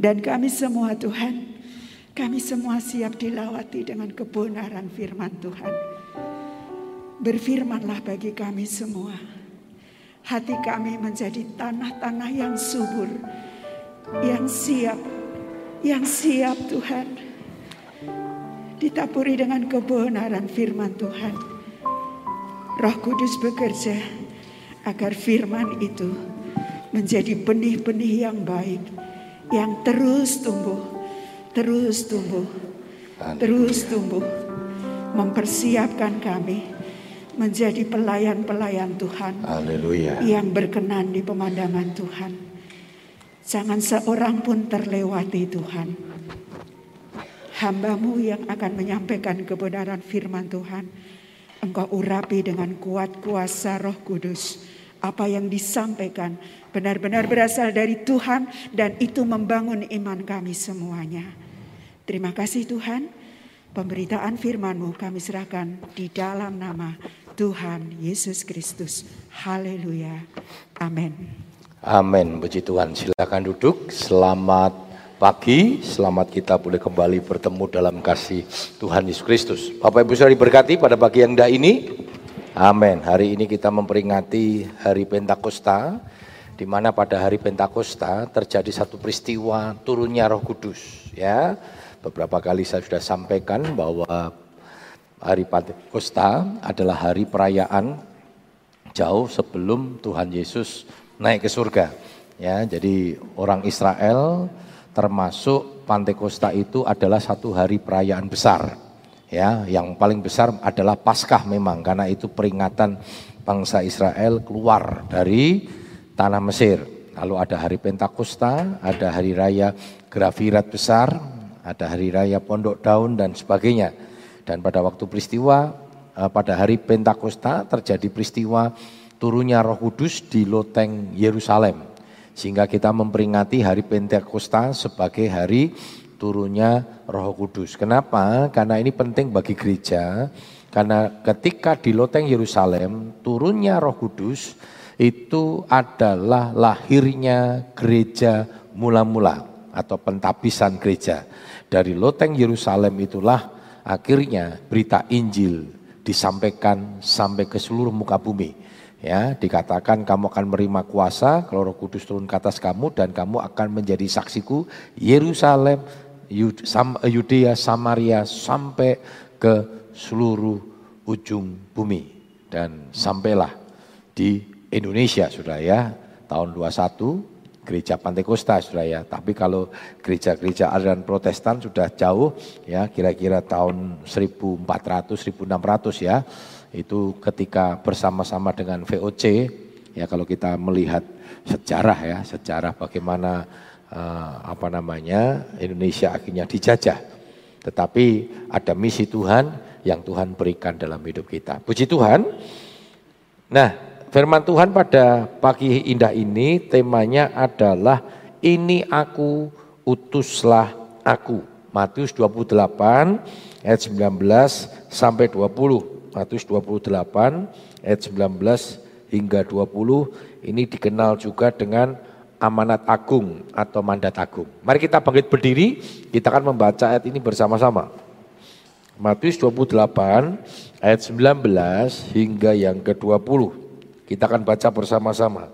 Dan kami semua Tuhan, kami semua siap dilawati dengan kebenaran firman Tuhan. Berfirmanlah bagi kami semua. Hati kami menjadi tanah-tanah yang subur, yang siap, yang siap Tuhan. Ditaburi dengan kebenaran firman Tuhan. Roh Kudus bekerja agar firman itu menjadi benih-benih yang baik yang terus tumbuh, terus tumbuh, terus tumbuh, mempersiapkan kami menjadi pelayan-pelayan Tuhan Haleluya. yang berkenan di pemandangan Tuhan. Jangan seorang pun terlewati Tuhan. Hambamu yang akan menyampaikan kebenaran firman Tuhan. Engkau urapi dengan kuat kuasa roh kudus. Apa yang disampaikan benar-benar berasal dari Tuhan dan itu membangun iman kami semuanya. Terima kasih Tuhan. Pemberitaan firman-Mu kami serahkan di dalam nama Tuhan Yesus Kristus. Haleluya. Amin. Amin. Puji Tuhan. Silakan duduk. Selamat pagi. Selamat kita boleh kembali bertemu dalam kasih Tuhan Yesus Kristus. Bapak Ibu sudah diberkati pada pagi yang indah ini. Amin. Hari ini kita memperingati hari Pentakosta di mana pada hari Pentakosta terjadi satu peristiwa turunnya Roh Kudus ya. Beberapa kali saya sudah sampaikan bahwa hari Pentakosta adalah hari perayaan jauh sebelum Tuhan Yesus naik ke surga. Ya, jadi orang Israel termasuk Pentakosta itu adalah satu hari perayaan besar. Ya, yang paling besar adalah Paskah memang karena itu peringatan bangsa Israel keluar dari tanah Mesir. Lalu ada hari Pentakosta, ada hari raya Grafirat besar, ada hari raya Pondok Daun dan sebagainya. Dan pada waktu peristiwa eh, pada hari Pentakosta terjadi peristiwa turunnya Roh Kudus di loteng Yerusalem. Sehingga kita memperingati hari Pentakosta sebagai hari turunnya Roh Kudus. Kenapa? Karena ini penting bagi gereja. Karena ketika di loteng Yerusalem turunnya Roh Kudus itu adalah lahirnya gereja mula-mula atau pentabisan gereja. Dari loteng Yerusalem itulah akhirnya berita Injil disampaikan sampai ke seluruh muka bumi. Ya, dikatakan kamu akan menerima kuasa kalau Roh Kudus turun ke atas kamu dan kamu akan menjadi saksiku Yerusalem, Yudea, Samaria sampai ke seluruh ujung bumi. Dan sampailah di Indonesia sudah ya. Tahun 21 gereja Pantekosta sudah ya. Tapi kalau gereja-gereja aliran Protestan sudah jauh ya kira-kira tahun 1400 1600 ya. Itu ketika bersama-sama dengan VOC ya kalau kita melihat sejarah ya sejarah bagaimana uh, apa namanya Indonesia akhirnya dijajah. Tetapi ada misi Tuhan yang Tuhan berikan dalam hidup kita. Puji Tuhan. Nah firman Tuhan pada pagi indah ini temanya adalah ini aku utuslah aku. Matius 28 ayat 19 sampai 20 Matius 28 ayat 19 hingga 20 ini dikenal juga dengan amanat agung atau mandat agung. Mari kita bangkit berdiri, kita akan membaca ayat ini bersama-sama. Matius 28 ayat 19 hingga yang ke-20. Kita akan baca bersama-sama.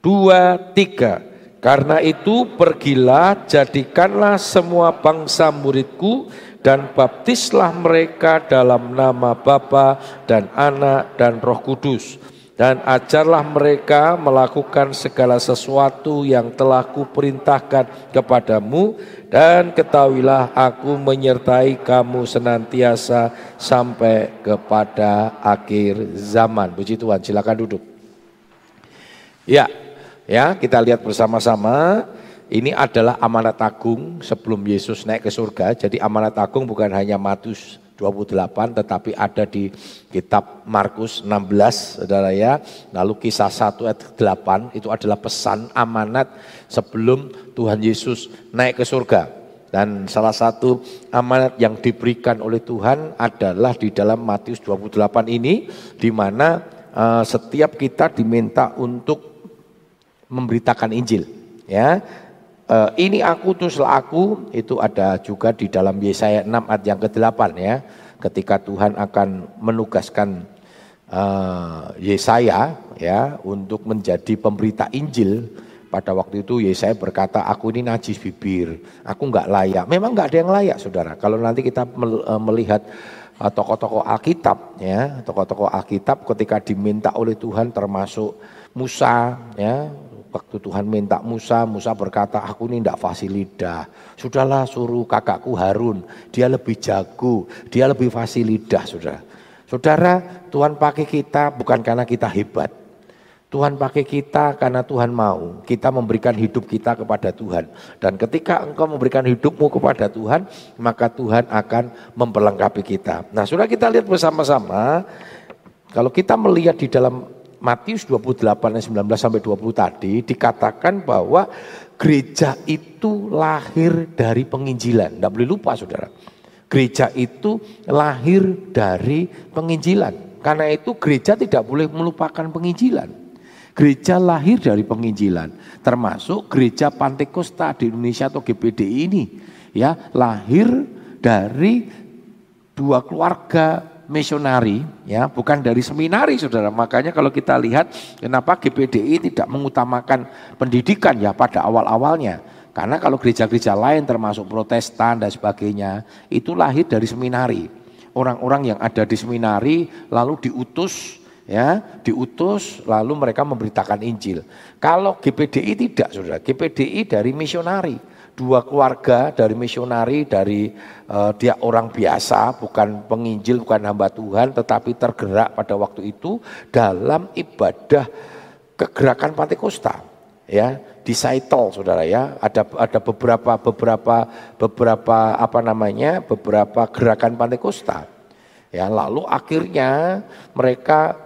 Dua, tiga. Karena itu pergilah, jadikanlah semua bangsa muridku dan baptislah mereka dalam nama Bapa dan Anak dan Roh Kudus dan ajarlah mereka melakukan segala sesuatu yang telah kuperintahkan kepadamu dan ketahuilah aku menyertai kamu senantiasa sampai kepada akhir zaman. Puji Tuhan, silakan duduk. Ya, ya kita lihat bersama-sama ini adalah amanat agung sebelum Yesus naik ke surga. Jadi amanat agung bukan hanya Matius 28 tetapi ada di kitab Markus 16 Saudara ya. Lalu kisah 1 ayat 8 itu adalah pesan amanat sebelum Tuhan Yesus naik ke surga. Dan salah satu amanat yang diberikan oleh Tuhan adalah di dalam Matius 28 ini di mana uh, setiap kita diminta untuk memberitakan Injil ya. Uh, ini aku teruslah aku itu ada juga di dalam Yesaya 6 ayat yang ke-8 ya. Ketika Tuhan akan menugaskan uh, Yesaya ya untuk menjadi pemberita Injil pada waktu itu Yesaya berkata, aku ini najis bibir, aku nggak layak. Memang nggak ada yang layak, saudara. Kalau nanti kita eh, melihat tokoh-tokoh Alkitab, ya, tokoh-tokoh Alkitab ketika diminta oleh Tuhan, termasuk Musa, ya, waktu Tuhan minta Musa, Musa berkata, aku ini tidak fasih lidah. Sudahlah suruh kakakku Harun, dia lebih jago, dia lebih fasih lidah, saudara. Saudara, Tuhan pakai kita bukan karena kita hebat. Tuhan pakai kita karena Tuhan mau. Kita memberikan hidup kita kepada Tuhan. Dan ketika engkau memberikan hidupmu kepada Tuhan, maka Tuhan akan memperlengkapi kita. Nah sudah kita lihat bersama-sama, kalau kita melihat di dalam Matius 28 ayat 19 sampai 20 tadi dikatakan bahwa gereja itu lahir dari penginjilan. Tidak boleh lupa saudara. Gereja itu lahir dari penginjilan. Karena itu gereja tidak boleh melupakan penginjilan. Gereja lahir dari penginjilan. Termasuk gereja Pantekosta di Indonesia atau GPD ini. ya Lahir dari dua keluarga misionari ya bukan dari seminari saudara. Makanya kalau kita lihat kenapa GPDI tidak mengutamakan pendidikan ya pada awal-awalnya. Karena kalau gereja-gereja lain termasuk protestan dan sebagainya itu lahir dari seminari. Orang-orang yang ada di seminari lalu diutus ya diutus lalu mereka memberitakan Injil. Kalau GPDI tidak saudara. GPDI dari misionari dua keluarga dari misionari, dari uh, dia orang biasa, bukan penginjil, bukan hamba Tuhan, tetapi tergerak pada waktu itu dalam ibadah kegerakan Pantekosta. Ya, di Saitol Saudara ya, ada ada beberapa beberapa beberapa apa namanya? beberapa gerakan Pantekosta. Ya, lalu akhirnya mereka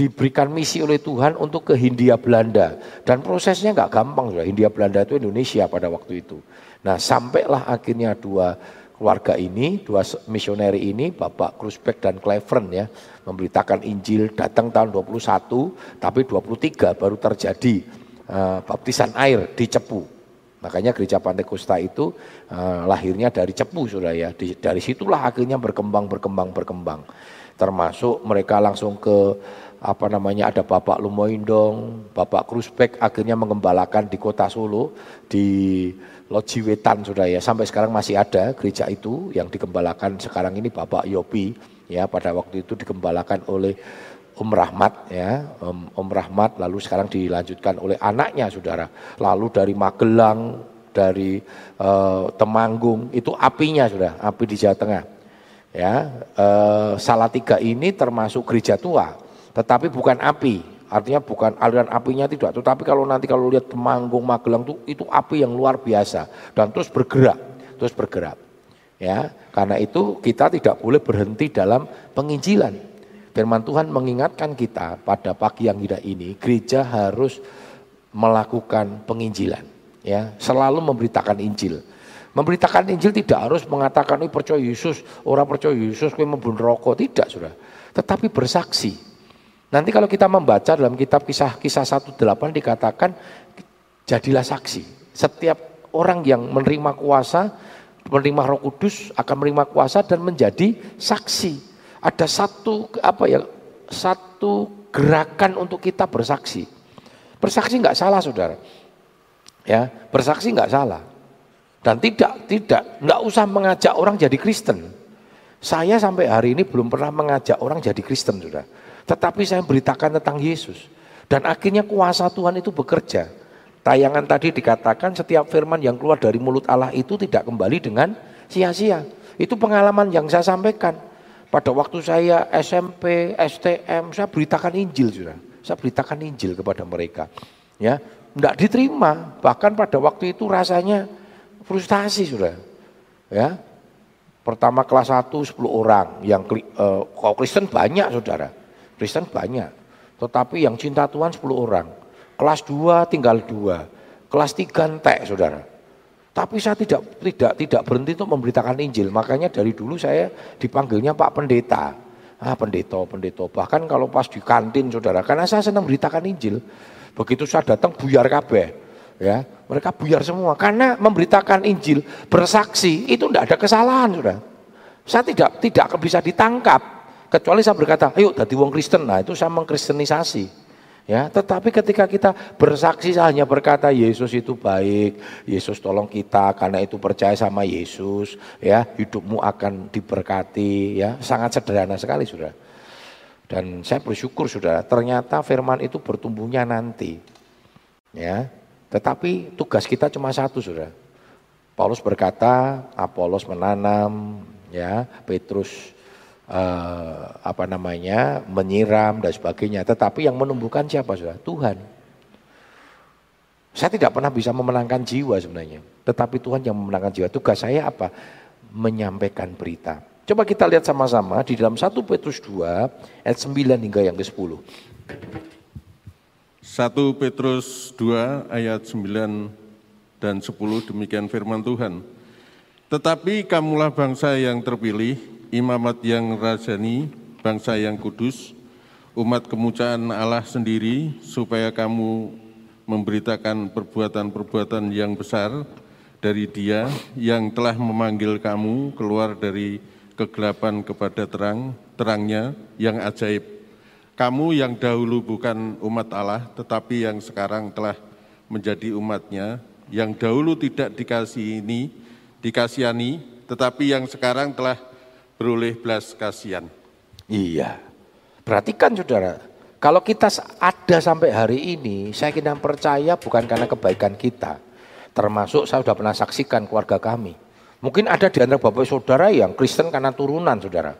diberikan misi oleh Tuhan untuk ke Hindia Belanda dan prosesnya nggak gampang ya Hindia Belanda itu Indonesia pada waktu itu. Nah sampailah akhirnya dua keluarga ini, dua misioneri ini, Bapak Krusbeck dan Cleveren ya, memberitakan Injil datang tahun 21, tapi 23 baru terjadi uh, baptisan air di Cepu. Makanya gereja Pantekosta itu uh, lahirnya dari Cepu sudah ya. Di, dari situlah akhirnya berkembang, berkembang, berkembang. Termasuk mereka langsung ke apa namanya ada Bapak Lumoindong, Bapak Krusbek akhirnya mengembalakan di kota Solo di Loji Wetan sudah ya. Sampai sekarang masih ada gereja itu yang digembalakan. Sekarang ini Bapak Yopi ya pada waktu itu digembalakan oleh Om Rahmat ya. Om, Om Rahmat lalu sekarang dilanjutkan oleh anaknya saudara. Lalu dari Magelang dari uh, Temanggung itu apinya sudah api di Jawa Tengah ya. Uh, Salatiga ini termasuk gereja tua tetapi bukan api, artinya bukan aliran apinya tidak. Tetapi kalau nanti kalau lihat Temanggung, Magelang itu itu api yang luar biasa dan terus bergerak, terus bergerak. Ya, karena itu kita tidak boleh berhenti dalam penginjilan. Firman Tuhan mengingatkan kita pada pagi yang indah ini, gereja harus melakukan penginjilan, ya, selalu memberitakan Injil. Memberitakan Injil tidak harus mengatakan, percaya Yesus, orang percaya Yesus, kue membunuh rokok, tidak sudah. Tetapi bersaksi, Nanti kalau kita membaca dalam kitab kisah-kisah 18 dikatakan jadilah saksi. Setiap orang yang menerima kuasa, menerima Roh Kudus akan menerima kuasa dan menjadi saksi. Ada satu apa ya? Satu gerakan untuk kita bersaksi. Bersaksi nggak salah, saudara. Ya, bersaksi nggak salah. Dan tidak, tidak, nggak usah mengajak orang jadi Kristen. Saya sampai hari ini belum pernah mengajak orang jadi Kristen, saudara. Tetapi saya beritakan tentang Yesus. Dan akhirnya kuasa Tuhan itu bekerja. Tayangan tadi dikatakan setiap firman yang keluar dari mulut Allah itu tidak kembali dengan sia-sia. Itu pengalaman yang saya sampaikan. Pada waktu saya SMP, STM, saya beritakan Injil sudah. Saya beritakan Injil kepada mereka. Ya, tidak diterima. Bahkan pada waktu itu rasanya frustasi sudah. Ya, pertama kelas 1 10 orang, yang uh, kalau Kristen banyak saudara. Kristen banyak. Tetapi yang cinta Tuhan 10 orang. Kelas 2 tinggal dua. Kelas 3 entek saudara. Tapi saya tidak tidak tidak berhenti untuk memberitakan Injil. Makanya dari dulu saya dipanggilnya Pak Pendeta. Ah pendeta, pendeta. Bahkan kalau pas di kantin saudara, karena saya senang beritakan Injil. Begitu saya datang buyar kabeh. Ya, mereka buyar semua karena memberitakan Injil, bersaksi itu tidak ada kesalahan, sudah. Saya tidak tidak bisa ditangkap kecuali saya berkata, "Ayo jadi wong Kristen." Nah, itu saya mengkristenisasi. Ya, tetapi ketika kita bersaksi hanya berkata Yesus itu baik, Yesus tolong kita karena itu percaya sama Yesus, ya, hidupmu akan diberkati, ya. Sangat sederhana sekali, Saudara. Dan saya bersyukur Saudara, ternyata firman itu bertumbuhnya nanti. Ya. Tetapi tugas kita cuma satu, Saudara. Paulus berkata, Apolos menanam, ya, Petrus uh, apa namanya menyiram dan sebagainya. Tetapi yang menumbuhkan siapa sudah? Tuhan. Saya tidak pernah bisa memenangkan jiwa sebenarnya. Tetapi Tuhan yang memenangkan jiwa. Tugas saya apa? Menyampaikan berita. Coba kita lihat sama-sama di dalam 1 Petrus 2 ayat 9 hingga yang ke-10. 1 Petrus 2 ayat 9 dan 10 demikian firman Tuhan. Tetapi kamulah bangsa yang terpilih, imamat yang rajani, bangsa yang kudus, umat kemuliaan Allah sendiri, supaya kamu memberitakan perbuatan-perbuatan yang besar dari Dia yang telah memanggil kamu keluar dari kegelapan kepada terang, terangnya yang ajaib. Kamu yang dahulu bukan umat Allah, tetapi yang sekarang telah menjadi umatnya, yang dahulu tidak dikasih ini, dikasihani, tetapi yang sekarang telah beroleh belas kasihan. Iya. Perhatikan saudara, kalau kita ada sampai hari ini, saya kira percaya bukan karena kebaikan kita. Termasuk saya sudah pernah saksikan keluarga kami. Mungkin ada di antara bapak saudara yang Kristen karena turunan saudara.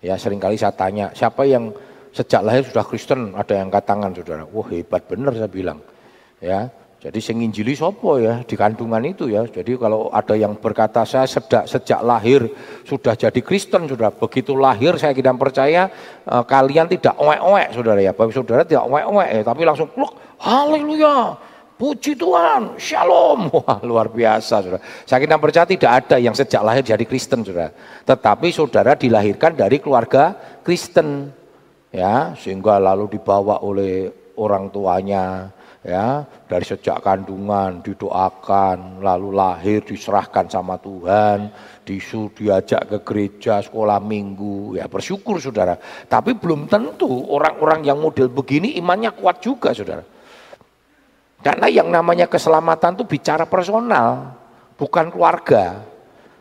Ya sering kali saya tanya, siapa yang sejak lahir sudah Kristen? Ada yang angkat saudara. Wah hebat benar saya bilang. Ya, jadi sing injili sopo ya di kandungan itu ya. Jadi kalau ada yang berkata saya sejak sejak lahir sudah jadi Kristen sudah begitu lahir saya tidak percaya uh, kalian tidak oek-oek saudara ya. Bapak saudara tidak oek-oek ya, tapi langsung pluk haleluya. Puji Tuhan, shalom. Wah, luar biasa, saudara. Saya kira percaya tidak ada yang sejak lahir jadi Kristen, saudara. Tetapi saudara dilahirkan dari keluarga Kristen, ya, sehingga lalu dibawa oleh orang tuanya, ya dari sejak kandungan didoakan lalu lahir diserahkan sama Tuhan disu diajak ke gereja sekolah minggu. Ya bersyukur saudara. Tapi belum tentu orang-orang yang model begini imannya kuat juga saudara. Karena yang namanya keselamatan itu bicara personal bukan keluarga.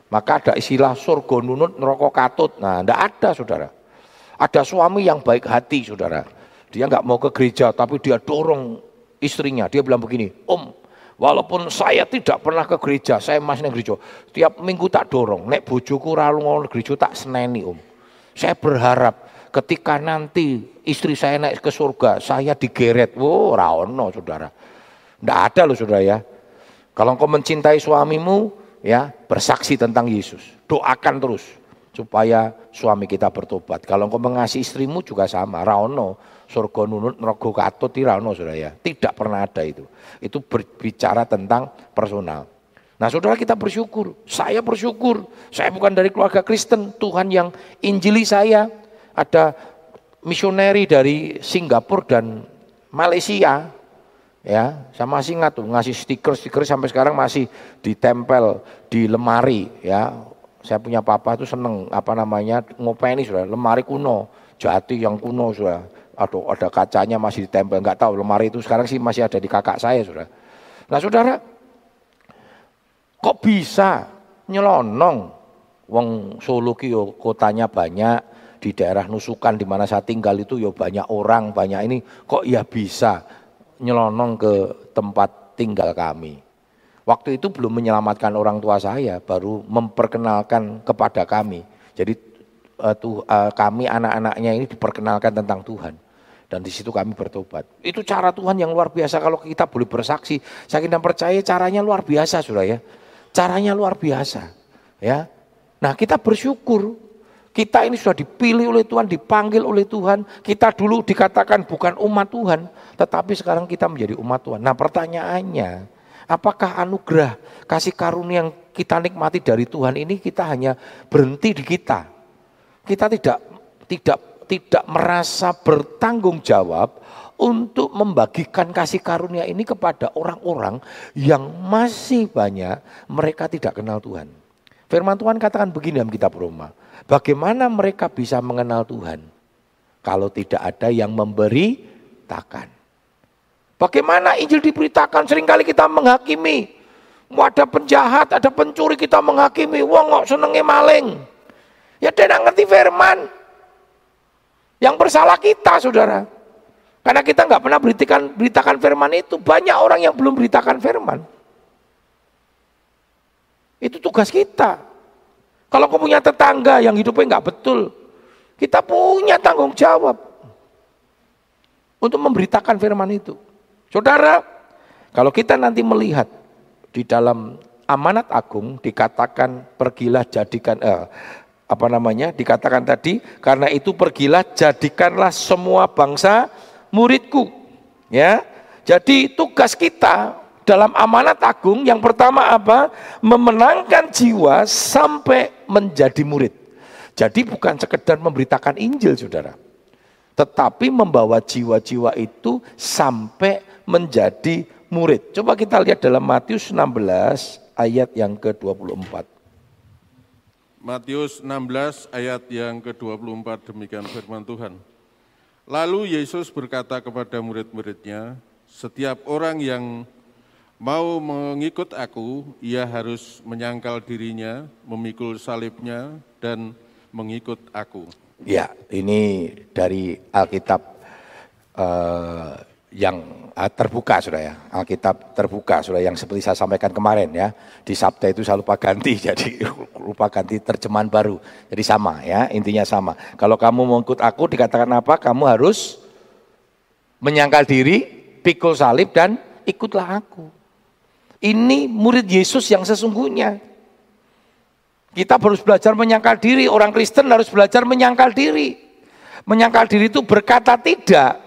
Maka ada istilah surga nunut neraka katut. Nah tidak ada saudara. Ada suami yang baik hati saudara. Dia nggak mau ke gereja tapi dia dorong istrinya. Dia bilang begini, Om, walaupun saya tidak pernah ke gereja, saya masih gereja. Tiap minggu tak dorong, nek bojoku ralu ngomong gereja tak seneni Om. Saya berharap ketika nanti istri saya naik ke surga, saya digeret. Wow, raono saudara. Tidak ada loh saudara ya. Kalau engkau mencintai suamimu, ya bersaksi tentang Yesus. Doakan terus supaya suami kita bertobat. Kalau engkau mengasihi istrimu juga sama, raono surga nunut neraka katut tirano saudara ya. Tidak pernah ada itu. Itu berbicara tentang personal. Nah saudara kita bersyukur, saya bersyukur, saya bukan dari keluarga Kristen, Tuhan yang injili saya, ada misioneri dari Singapura dan Malaysia, ya. Saya masih ingat tuh ngasih stiker-stiker sampai sekarang masih ditempel di lemari ya. Saya punya papa itu seneng apa namanya ngopeni sudah lemari kuno jati yang kuno sudah Aduh, ada kacanya masih ditempel, nggak tahu lemari itu sekarang sih masih ada di kakak saya, saudara. Nah, saudara, kok bisa nyelonong? Wong Solo ki kotanya banyak, di daerah Nusukan di mana saya tinggal itu yo banyak orang, banyak ini kok ya bisa nyelonong ke tempat tinggal kami. Waktu itu belum menyelamatkan orang tua saya, baru memperkenalkan kepada kami. Jadi uh, tuh, uh, kami anak-anaknya ini diperkenalkan tentang Tuhan dan di situ kami bertobat. Itu cara Tuhan yang luar biasa kalau kita boleh bersaksi. Saya kira percaya caranya luar biasa sudah ya. Caranya luar biasa. Ya. Nah, kita bersyukur kita ini sudah dipilih oleh Tuhan, dipanggil oleh Tuhan. Kita dulu dikatakan bukan umat Tuhan, tetapi sekarang kita menjadi umat Tuhan. Nah, pertanyaannya, apakah anugerah kasih karunia yang kita nikmati dari Tuhan ini kita hanya berhenti di kita? Kita tidak tidak tidak merasa bertanggung jawab untuk membagikan kasih karunia ini kepada orang-orang yang masih banyak mereka tidak kenal Tuhan. Firman Tuhan katakan begini dalam kitab Roma. Bagaimana mereka bisa mengenal Tuhan kalau tidak ada yang memberitakan? Bagaimana Injil diberitakan? Seringkali kita menghakimi. Mau ada penjahat, ada pencuri kita menghakimi. Wong kok senengnya maling. Ya dia ngerti firman. Yang bersalah kita saudara. Karena kita nggak pernah beritakan, beritakan firman itu. Banyak orang yang belum beritakan firman. Itu tugas kita. Kalau kau punya tetangga yang hidupnya nggak betul, kita punya tanggung jawab untuk memberitakan firman itu. Saudara, kalau kita nanti melihat di dalam amanat agung dikatakan pergilah jadikan eh, apa namanya dikatakan tadi karena itu pergilah jadikanlah semua bangsa muridku. Ya. Jadi tugas kita dalam amanat agung yang pertama apa? Memenangkan jiwa sampai menjadi murid. Jadi bukan sekedar memberitakan Injil Saudara. Tetapi membawa jiwa-jiwa itu sampai menjadi murid. Coba kita lihat dalam Matius 16 ayat yang ke-24. Matius 16 ayat yang ke-24 demikian firman Tuhan. Lalu Yesus berkata kepada murid-muridnya, setiap orang yang mau mengikut aku, ia harus menyangkal dirinya, memikul salibnya, dan mengikut aku. Ya, ini dari Alkitab uh, yang Ah, terbuka sudah ya, Alkitab terbuka sudah yang seperti saya sampaikan kemarin ya. Di Sabda itu saya lupa ganti jadi lupa ganti terjemahan baru. Jadi sama ya, intinya sama. Kalau kamu mau ikut aku dikatakan apa? Kamu harus menyangkal diri, pikul salib dan ikutlah aku. Ini murid Yesus yang sesungguhnya. Kita harus belajar menyangkal diri, orang Kristen harus belajar menyangkal diri. Menyangkal diri itu berkata tidak,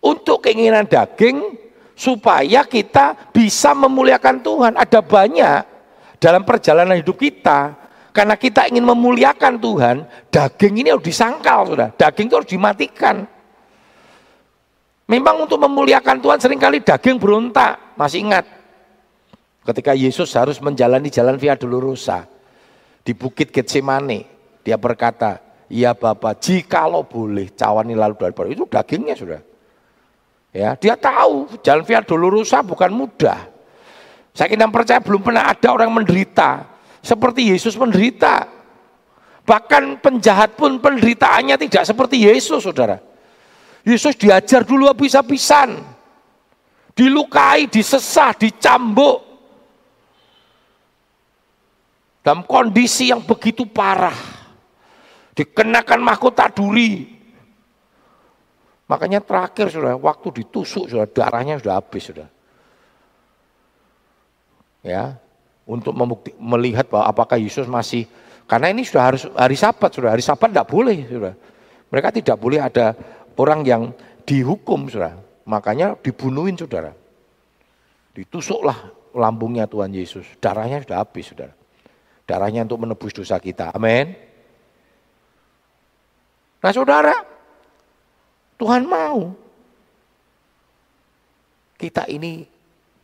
untuk keinginan daging supaya kita bisa memuliakan Tuhan. Ada banyak dalam perjalanan hidup kita karena kita ingin memuliakan Tuhan, daging ini harus disangkal, sudah. Daging itu harus dimatikan. Memang untuk memuliakan Tuhan sering kali daging berontak. Masih ingat ketika Yesus harus menjalani jalan Via Dolorosa di Bukit Getsemane, dia berkata, "Ya Bapak, jikalau boleh cawani lalu dari itu dagingnya sudah. Ya, dia tahu jalan via dolorosa bukan mudah. Saya kira percaya belum pernah ada orang menderita seperti Yesus menderita. Bahkan penjahat pun penderitaannya tidak seperti Yesus, saudara. Yesus diajar dulu habis-habisan. Dilukai, disesah, dicambuk. Dalam kondisi yang begitu parah. Dikenakan mahkota duri, Makanya terakhir sudah waktu ditusuk sudah darahnya sudah habis sudah. Ya, untuk membukti, melihat bahwa apakah Yesus masih karena ini sudah harus hari Sabat sudah hari Sabat tidak boleh sudah. Mereka tidak boleh ada orang yang dihukum sudah. Makanya dibunuhin saudara. Ditusuklah lambungnya Tuhan Yesus. Darahnya sudah habis saudara. Darahnya untuk menebus dosa kita. Amin. Nah saudara, Tuhan mau. Kita ini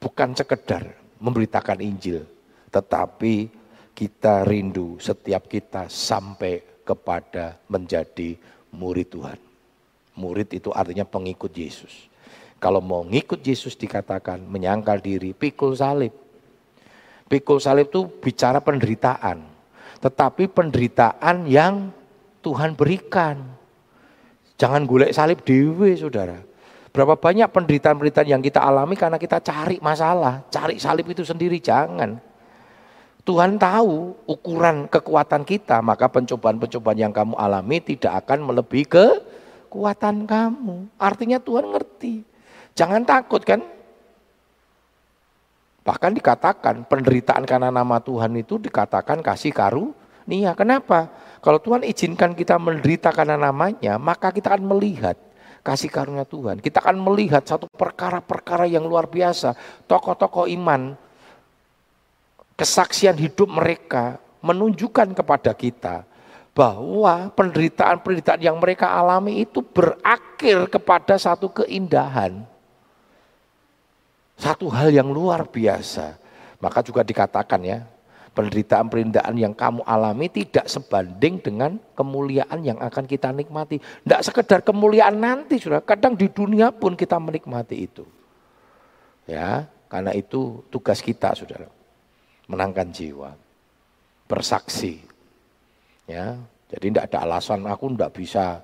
bukan sekedar memberitakan Injil, tetapi kita rindu setiap kita sampai kepada menjadi murid Tuhan. Murid itu artinya pengikut Yesus. Kalau mau ngikut Yesus dikatakan menyangkal diri, pikul salib. Pikul salib itu bicara penderitaan. Tetapi penderitaan yang Tuhan berikan. Jangan golek salib dewe saudara. Berapa banyak penderitaan-penderitaan yang kita alami karena kita cari masalah. Cari salib itu sendiri, jangan. Tuhan tahu ukuran kekuatan kita, maka pencobaan-pencobaan yang kamu alami tidak akan melebihi kekuatan kamu. Artinya Tuhan ngerti. Jangan takut kan? Bahkan dikatakan penderitaan karena nama Tuhan itu dikatakan kasih karunia. Kenapa? Kalau Tuhan izinkan kita menderita karena namanya, maka kita akan melihat kasih karunia Tuhan. Kita akan melihat satu perkara-perkara yang luar biasa. Tokoh-tokoh iman, kesaksian hidup mereka menunjukkan kepada kita bahwa penderitaan-penderitaan yang mereka alami itu berakhir kepada satu keindahan. Satu hal yang luar biasa. Maka juga dikatakan ya, penderitaan-penderitaan yang kamu alami tidak sebanding dengan kemuliaan yang akan kita nikmati. Tidak sekedar kemuliaan nanti, sudah. Kadang di dunia pun kita menikmati itu. Ya, karena itu tugas kita, saudara. Menangkan jiwa, bersaksi, Ya, jadi tidak ada alasan aku tidak bisa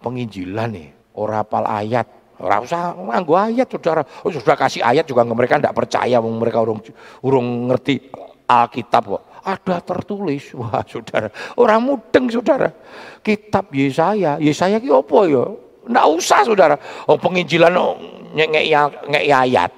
penginjilan nih, orang apal ayat. Orang usah nganggo ayat saudara. Oh, sudah kasih ayat juga mereka tidak percaya, mereka urung urung ngerti Alkitab kok. Ada tertulis, wah saudara, orang mudeng saudara. Kitab Yesaya, Yesaya ki apa ya? Tidak usah saudara. Oh penginjilan oh, ngek ayat.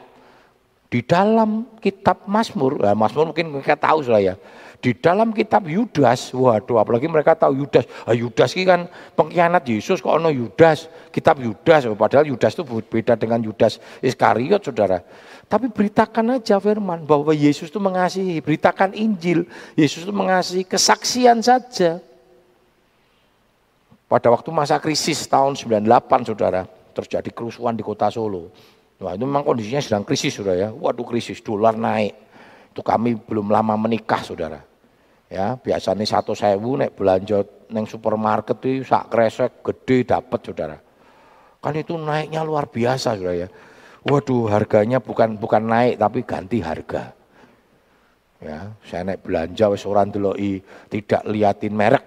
Di dalam kitab Mazmur, nah, Mazmur mungkin mereka tahu sudah ya. Di dalam kitab Yudas, waduh apalagi mereka tahu Yudas. Ah, Yudas ini kan pengkhianat Yesus kok ono Yudas, kitab Yudas. Oh, padahal Yudas itu beda dengan Yudas Iskariot saudara. Tapi beritakan aja firman bahwa Yesus itu mengasihi, beritakan Injil. Yesus itu mengasihi kesaksian saja. Pada waktu masa krisis tahun 98 saudara, terjadi kerusuhan di kota Solo. Nah itu memang kondisinya sedang krisis saudara ya. Waduh krisis, dolar naik. Itu kami belum lama menikah saudara. Ya, biasanya satu sewu nek belanja neng supermarket itu sak kresek gede dapat saudara. Kan itu naiknya luar biasa saudara ya. Waduh harganya bukan bukan naik tapi ganti harga. Ya, saya naik belanja wis orang deloi tidak liatin merek.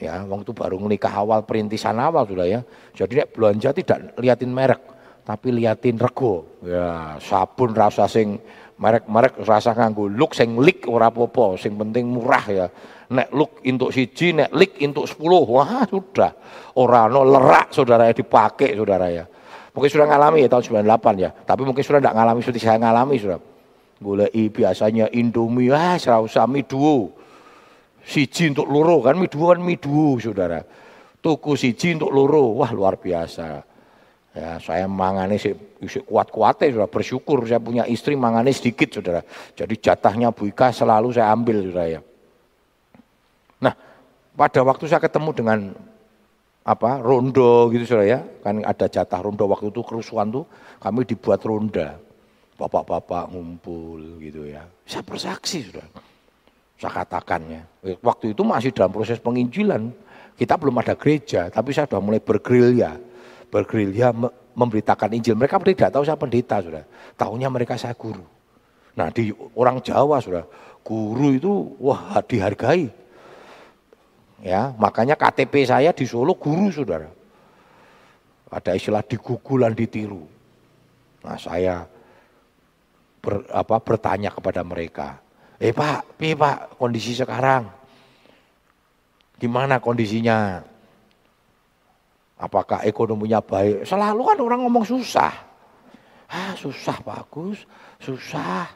Ya, wong itu baru menikah awal perintisan awal sudah ya. Jadi nek belanja tidak liatin merek tapi liatin rego. Ya, sabun rasa sing merek-merek rasa nganggo look sing lik ora apa-apa, sing penting murah ya. Nek look untuk siji, nek lik untuk sepuluh, wah sudah. Ora no lerak saudara ya dipakai saudara ya. Mungkin sudah ngalami ya tahun 98 ya, tapi mungkin sudah tidak ngalami seperti saya ngalami sudah. i biasanya Indomie, ah serausa mie duo. Siji untuk loro kan mie duo kan mie duo saudara. Tuku siji untuk loro, wah luar biasa. Ya, saya mangane sih kuat-kuatnya sudah bersyukur saya punya istri mangane sedikit saudara. Jadi jatahnya Bu Ika selalu saya ambil saudara ya. Nah, pada waktu saya ketemu dengan apa rondo gitu saudara ya, kan ada jatah rondo waktu itu kerusuhan tuh kami dibuat ronda. Bapak-bapak ngumpul gitu ya. Saya bersaksi saudara. Saya katakannya. Waktu itu masih dalam proses penginjilan. Kita belum ada gereja, tapi saya sudah mulai bergerilya bergerilya memberitakan Injil. Mereka tidak tahu saya pendeta, sudah. Tahunya mereka saya guru. Nah di orang Jawa, sudah. Guru itu wah dihargai. Ya, makanya KTP saya di Solo guru, saudara. Ada istilah digugulan ditiru. Nah saya ber, apa, bertanya kepada mereka, eh Pak, pi Pak kondisi sekarang? Gimana kondisinya? Apakah ekonominya baik? Selalu kan orang ngomong susah. Ah susah bagus, susah.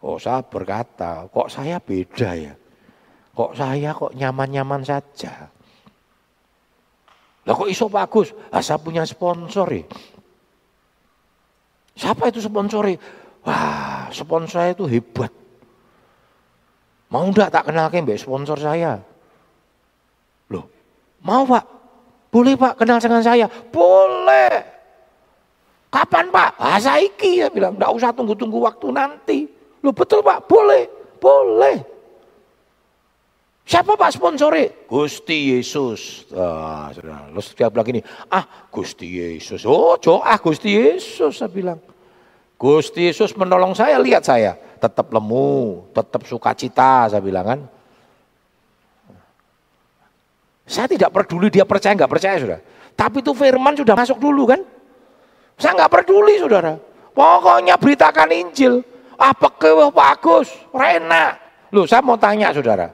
Kok saya berkata, kok saya beda ya? Kok saya kok nyaman-nyaman saja? Lah kok iso bagus? Ah, saya punya sponsor ya. Siapa itu sponsor ya? Wah, sponsor saya itu hebat. Mau enggak tak kenal mbak sponsor saya? Loh, mau pak? Boleh Pak kenal dengan saya? Boleh. Kapan Pak? Ah saiki ya bilang, enggak usah tunggu-tunggu waktu nanti. Lu betul Pak, boleh, boleh. Siapa Pak sponsornya? Gusti Yesus. Ah, Lalu dia bilang gini, ah Gusti Yesus. Oh, ah Gusti Yesus, saya bilang. Gusti Yesus menolong saya, lihat saya. Tetap lemu, tetap sukacita, saya bilang kan. Saya tidak peduli dia percaya nggak percaya sudah. Tapi itu firman sudah masuk dulu kan. Saya nggak peduli saudara. Pokoknya beritakan Injil. Apa kewah bagus, rena. Loh saya mau tanya saudara.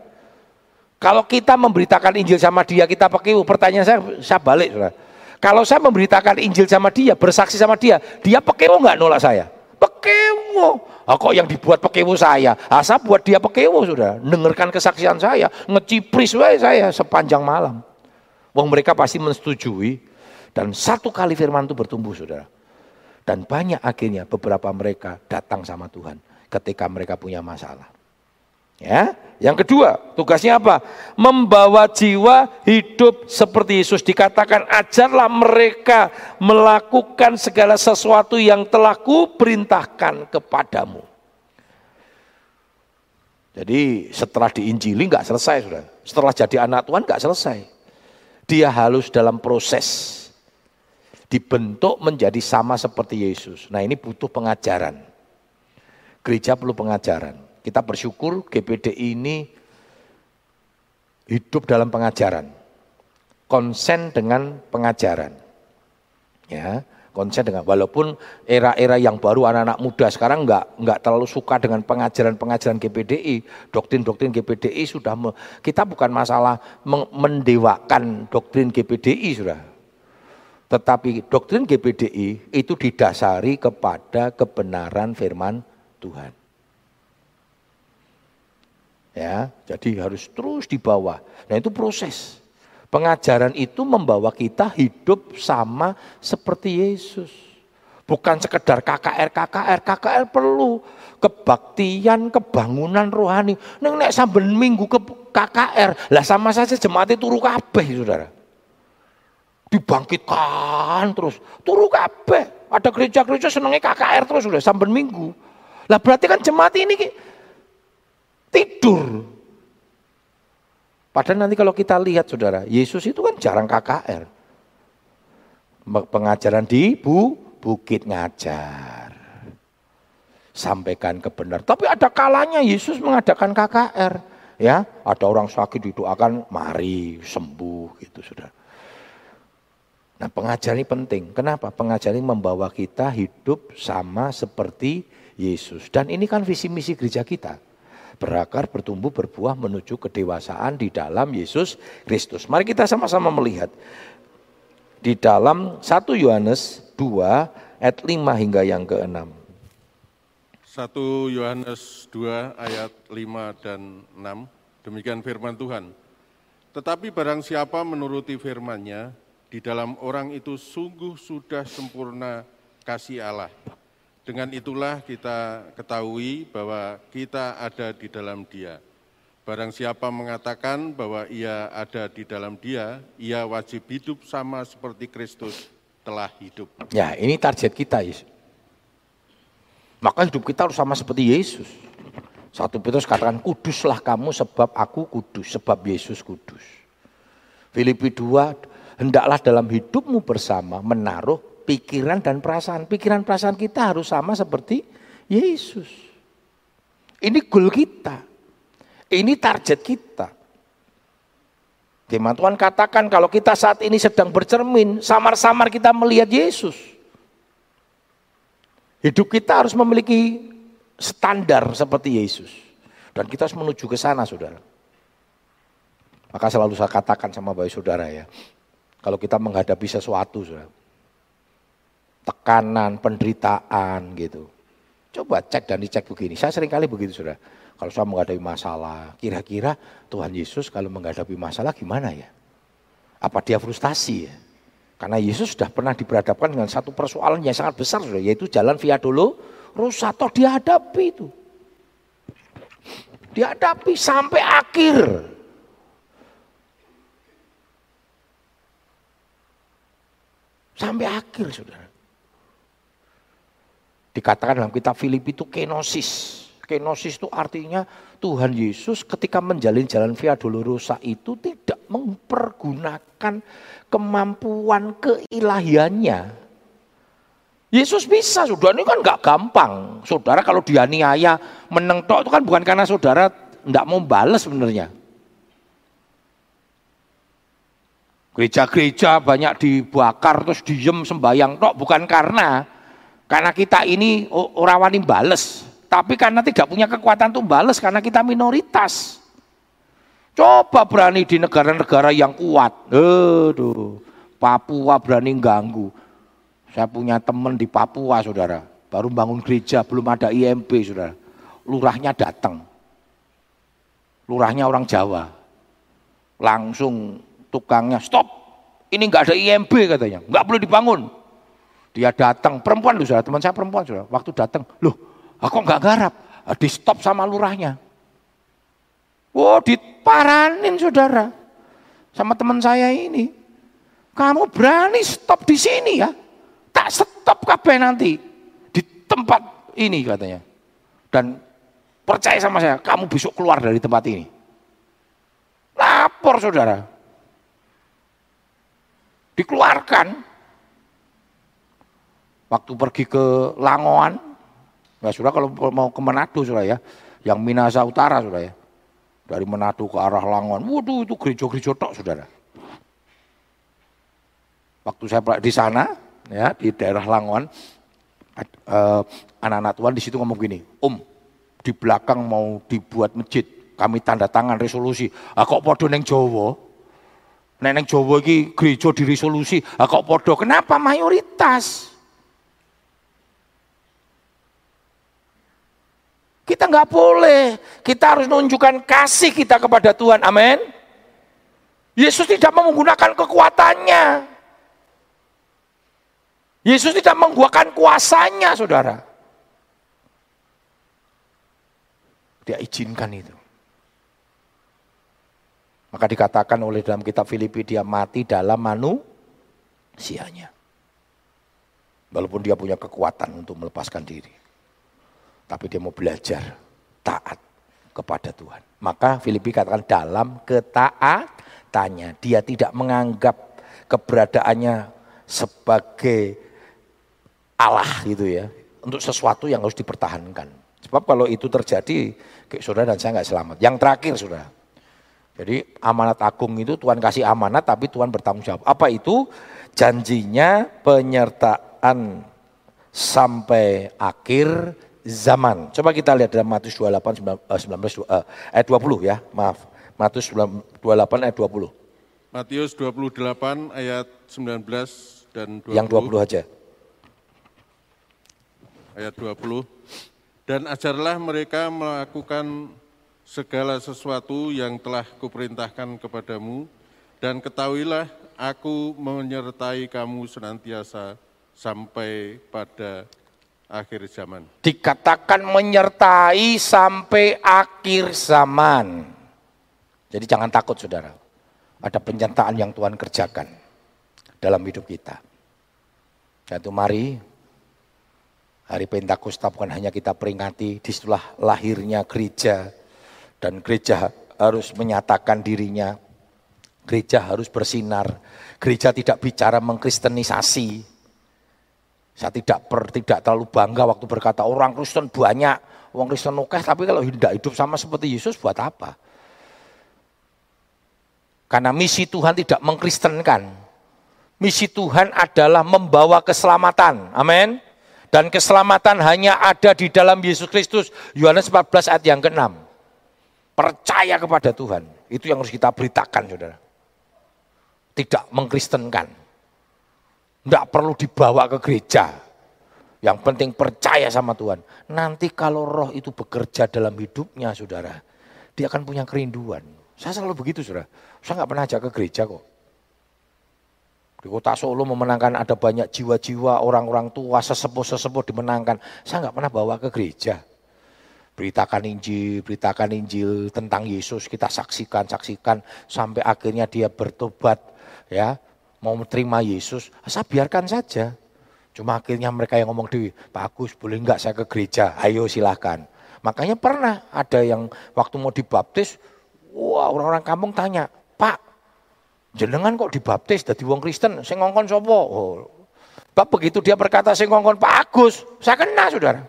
Kalau kita memberitakan Injil sama dia, kita pakai pertanyaan saya, saya balik saudara. Kalau saya memberitakan Injil sama dia, bersaksi sama dia, dia pekewo nggak nolak saya? Pekewo. Ah, kok yang dibuat pekewo saya? Asa buat dia pekewo sudah. Dengarkan kesaksian saya, ngecipris wae saya sepanjang malam. Wong mereka pasti menyetujui dan satu kali firman itu bertumbuh saudara. Dan banyak akhirnya beberapa mereka datang sama Tuhan ketika mereka punya masalah. Ya, yang kedua, tugasnya apa? Membawa jiwa hidup seperti Yesus. Dikatakan, ajarlah mereka melakukan segala sesuatu yang telah kuperintahkan kepadamu. Jadi setelah diinjili nggak selesai sudah. Setelah jadi anak Tuhan nggak selesai. Dia halus dalam proses dibentuk menjadi sama seperti Yesus. Nah ini butuh pengajaran. Gereja perlu pengajaran. Kita bersyukur GPD ini hidup dalam pengajaran. Konsen dengan pengajaran. Ya, konsen dengan walaupun era-era yang baru anak-anak muda sekarang nggak nggak terlalu suka dengan pengajaran-pengajaran GPDI, doktrin-doktrin GPDI sudah me, kita bukan masalah mendewakan doktrin GPDI sudah. Tetapi doktrin GPDI itu didasari kepada kebenaran firman Tuhan. Ya, jadi harus terus dibawa. Nah, itu proses. Pengajaran itu membawa kita hidup sama seperti Yesus. Bukan sekedar KKR, KKR, KKR perlu kebaktian, kebangunan rohani. Neng nek saben minggu ke KKR, lah sama saja jemaat itu turu kabeh, Saudara. Dibangkitkan terus, turu kabeh. Ada gereja-gereja senengnya KKR terus sudah saben minggu. Lah berarti kan jemaat ini tidur. Padahal nanti kalau kita lihat saudara, Yesus itu kan jarang KKR. Pengajaran di bu, bukit ngajar. Sampaikan kebenaran. Tapi ada kalanya Yesus mengadakan KKR. Ya, ada orang sakit didoakan, mari sembuh gitu saudara. Nah pengajaran ini penting. Kenapa? Pengajaran ini membawa kita hidup sama seperti Yesus. Dan ini kan visi misi gereja kita berakar, bertumbuh, berbuah menuju kedewasaan di dalam Yesus Kristus. Mari kita sama-sama melihat di dalam 1 Yohanes 2 ayat 5 hingga yang ke-6. 1 Yohanes 2 ayat 5 dan 6, demikian firman Tuhan. Tetapi barang siapa menuruti firman-Nya, di dalam orang itu sungguh sudah sempurna kasih Allah. Dengan itulah kita ketahui bahwa kita ada di dalam Dia. Barang siapa mengatakan bahwa ia ada di dalam Dia, ia wajib hidup sama seperti Kristus telah hidup. Ya, ini target kita, Yesus. Maka hidup kita harus sama seperti Yesus. Satu Petrus katakan, kuduslah kamu sebab aku kudus, sebab Yesus kudus. Filipi 2, hendaklah dalam hidupmu bersama menaruh pikiran dan perasaan. Pikiran perasaan kita harus sama seperti Yesus. Ini goal kita. Ini target kita. Firman Tuhan katakan kalau kita saat ini sedang bercermin, samar-samar kita melihat Yesus. Hidup kita harus memiliki standar seperti Yesus. Dan kita harus menuju ke sana, saudara. Maka selalu saya katakan sama bayi saudara ya, kalau kita menghadapi sesuatu, saudara, tekanan, penderitaan gitu. Coba cek dan dicek begini. Saya sering kali begitu sudah. Kalau saya menghadapi masalah, kira-kira Tuhan Yesus kalau menghadapi masalah gimana ya? Apa dia frustasi ya? Karena Yesus sudah pernah diberhadapkan dengan satu persoalan yang sangat besar sudah, yaitu jalan via dulu Rusato dihadapi itu. Dihadapi sampai akhir. Sampai akhir saudara. Dikatakan dalam kitab Filipi itu kenosis. Kenosis itu artinya Tuhan Yesus ketika menjalin jalan Via Dolorosa itu tidak mempergunakan kemampuan keilahiannya. Yesus bisa, saudara ini kan nggak gampang. Saudara kalau dianiaya meneng tok itu kan bukan karena saudara tidak mau balas sebenarnya. Gereja-gereja banyak dibakar terus diem sembayang tok bukan karena karena kita ini orang wani bales, tapi karena tidak punya kekuatan untuk bales karena kita minoritas. Coba berani di negara-negara yang kuat. Aduh, Papua berani ganggu. Saya punya teman di Papua, saudara. Baru bangun gereja, belum ada IMP, saudara. Lurahnya datang. Lurahnya orang Jawa. Langsung tukangnya, stop. Ini enggak ada IMP katanya, enggak boleh dibangun. Dia datang, perempuan loh saudara, teman saya perempuan saudara. Waktu datang, loh aku nggak garap, di stop sama lurahnya. Wow, diparanin saudara. Sama teman saya ini. Kamu berani stop di sini ya. Tak stop kabeh nanti. Di tempat ini katanya. Dan percaya sama saya, kamu besok keluar dari tempat ini. Lapor saudara. Dikeluarkan. Waktu pergi ke Langoan, ya sudah kalau mau ke Manado sudah ya, yang Minasa Utara sudah ya. Dari Manado ke arah Langoan, waduh itu gereja-gereja tok saudara. Waktu saya di sana, ya di daerah Langoan, eh, anak-anak Tuhan di situ ngomong gini, Om, di belakang mau dibuat masjid, kami tanda tangan resolusi. Ah kok podo neng Jawa? Neng Jawa iki gereja di resolusi. Ah kok podo? Kenapa mayoritas? Kita nggak boleh. Kita harus menunjukkan kasih kita kepada Tuhan. Amin. Yesus tidak menggunakan kekuatannya. Yesus tidak menggunakan kuasanya, saudara. Dia izinkan itu. Maka dikatakan oleh dalam kitab Filipi dia mati dalam manusianya. Walaupun dia punya kekuatan untuk melepaskan diri. Tapi dia mau belajar taat kepada Tuhan. Maka Filipi katakan dalam ketaatannya. Dia tidak menganggap keberadaannya sebagai Allah gitu ya. Untuk sesuatu yang harus dipertahankan. Sebab kalau itu terjadi Kayak saudara dan saya nggak selamat. Yang terakhir saudara. Jadi amanat agung itu Tuhan kasih amanat tapi Tuhan bertanggung jawab. Apa itu? Janjinya penyertaan sampai akhir zaman. Coba kita lihat dalam Matius 28 19 uh, ayat 20 ya. Maaf. Matius 28 ayat 20. Matius 28 ayat 19 dan 20. Yang 20 aja. Ayat 20. Dan ajarlah mereka melakukan segala sesuatu yang telah kuperintahkan kepadamu, dan ketahuilah aku menyertai kamu senantiasa sampai pada akhir zaman. Dikatakan menyertai sampai akhir zaman. Jadi jangan takut saudara. Ada penyertaan yang Tuhan kerjakan dalam hidup kita. Satu mari Hari Pentakosta bukan hanya kita peringati, di situlah lahirnya gereja. Dan gereja harus menyatakan dirinya, gereja harus bersinar. Gereja tidak bicara mengkristenisasi. Saya tidak per, tidak terlalu bangga waktu berkata orang Kristen banyak, orang Kristen oke, tapi kalau tidak hidup sama seperti Yesus buat apa? Karena misi Tuhan tidak mengkristenkan. Misi Tuhan adalah membawa keselamatan. Amin. Dan keselamatan hanya ada di dalam Yesus Kristus. Yohanes 14 ayat yang ke-6. Percaya kepada Tuhan. Itu yang harus kita beritakan saudara. Tidak mengkristenkan. Tidak perlu dibawa ke gereja. Yang penting percaya sama Tuhan. Nanti kalau roh itu bekerja dalam hidupnya saudara. Dia akan punya kerinduan. Saya selalu begitu saudara. Saya nggak pernah ajak ke gereja kok. Di kota Solo memenangkan ada banyak jiwa-jiwa orang-orang tua sesepuh-sesepuh dimenangkan. Saya nggak pernah bawa ke gereja. Beritakan Injil, beritakan Injil tentang Yesus, kita saksikan, saksikan sampai akhirnya dia bertobat, ya mau menerima Yesus. Saya biarkan saja. Cuma akhirnya mereka yang ngomong di Pak Agus boleh nggak saya ke gereja? Ayo silahkan. Makanya pernah ada yang waktu mau dibaptis, wah orang-orang kampung tanya, Pak jenengan kok dibaptis dari wong Kristen, saya ngongkon sopo. Oh. Bab begitu dia berkata saya ngongkon Pak Agus, saya kena saudara.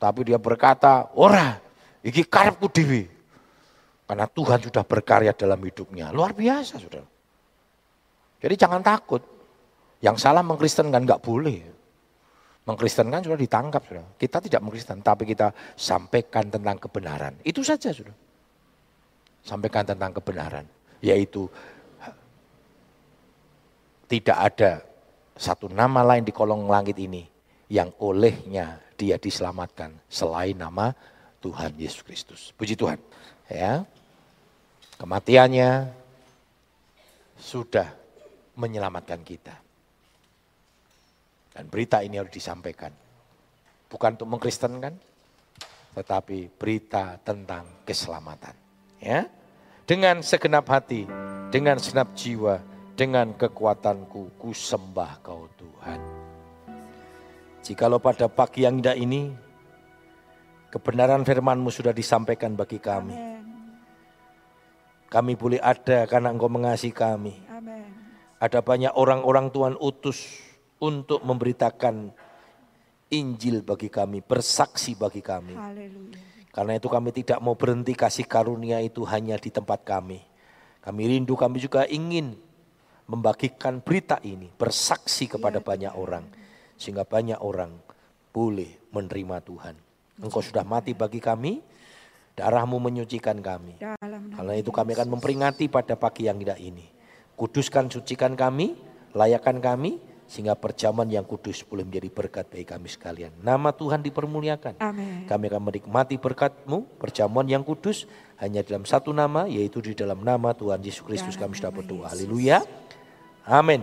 Tapi dia berkata, ora, iki karepku dewi. Karena Tuhan sudah berkarya dalam hidupnya. Luar biasa saudara. Jadi jangan takut. Yang salah mengkristenkan nggak boleh. Mengkristenkan sudah ditangkap sudah. Kita tidak mengkristen, tapi kita sampaikan tentang kebenaran. Itu saja sudah. Sampaikan tentang kebenaran yaitu tidak ada satu nama lain di kolong langit ini yang olehnya dia diselamatkan selain nama Tuhan Yesus Kristus. Puji Tuhan. Ya. Kematiannya sudah menyelamatkan kita. Dan berita ini harus disampaikan. Bukan untuk mengkristenkan, tetapi berita tentang keselamatan. Ya, dengan segenap hati, dengan segenap jiwa, dengan kekuatanku, ku sembah kau Tuhan. Jikalau pada pagi yang indah ini, kebenaran firmanmu sudah disampaikan bagi kami. Kami boleh ada karena engkau mengasihi kami. Ada banyak orang-orang Tuhan utus untuk memberitakan Injil bagi kami, bersaksi bagi kami. Haleluya. Karena itu kami tidak mau berhenti kasih karunia itu hanya di tempat kami. Kami rindu, kami juga ingin membagikan berita ini, bersaksi kepada banyak orang. Sehingga banyak orang boleh menerima Tuhan. Engkau sudah mati bagi kami, darahmu menyucikan kami. Karena itu kami akan memperingati pada pagi yang indah ini. Kuduskan, sucikan kami, layakan kami, sehingga perjamuan yang kudus boleh menjadi berkat bagi kami sekalian. Nama Tuhan dipermuliakan. Amin. Kami akan menikmati berkatmu, perjamuan yang kudus, hanya dalam satu nama, yaitu di dalam nama Tuhan Yesus Kristus kami sudah berdoa. Haleluya. Amin.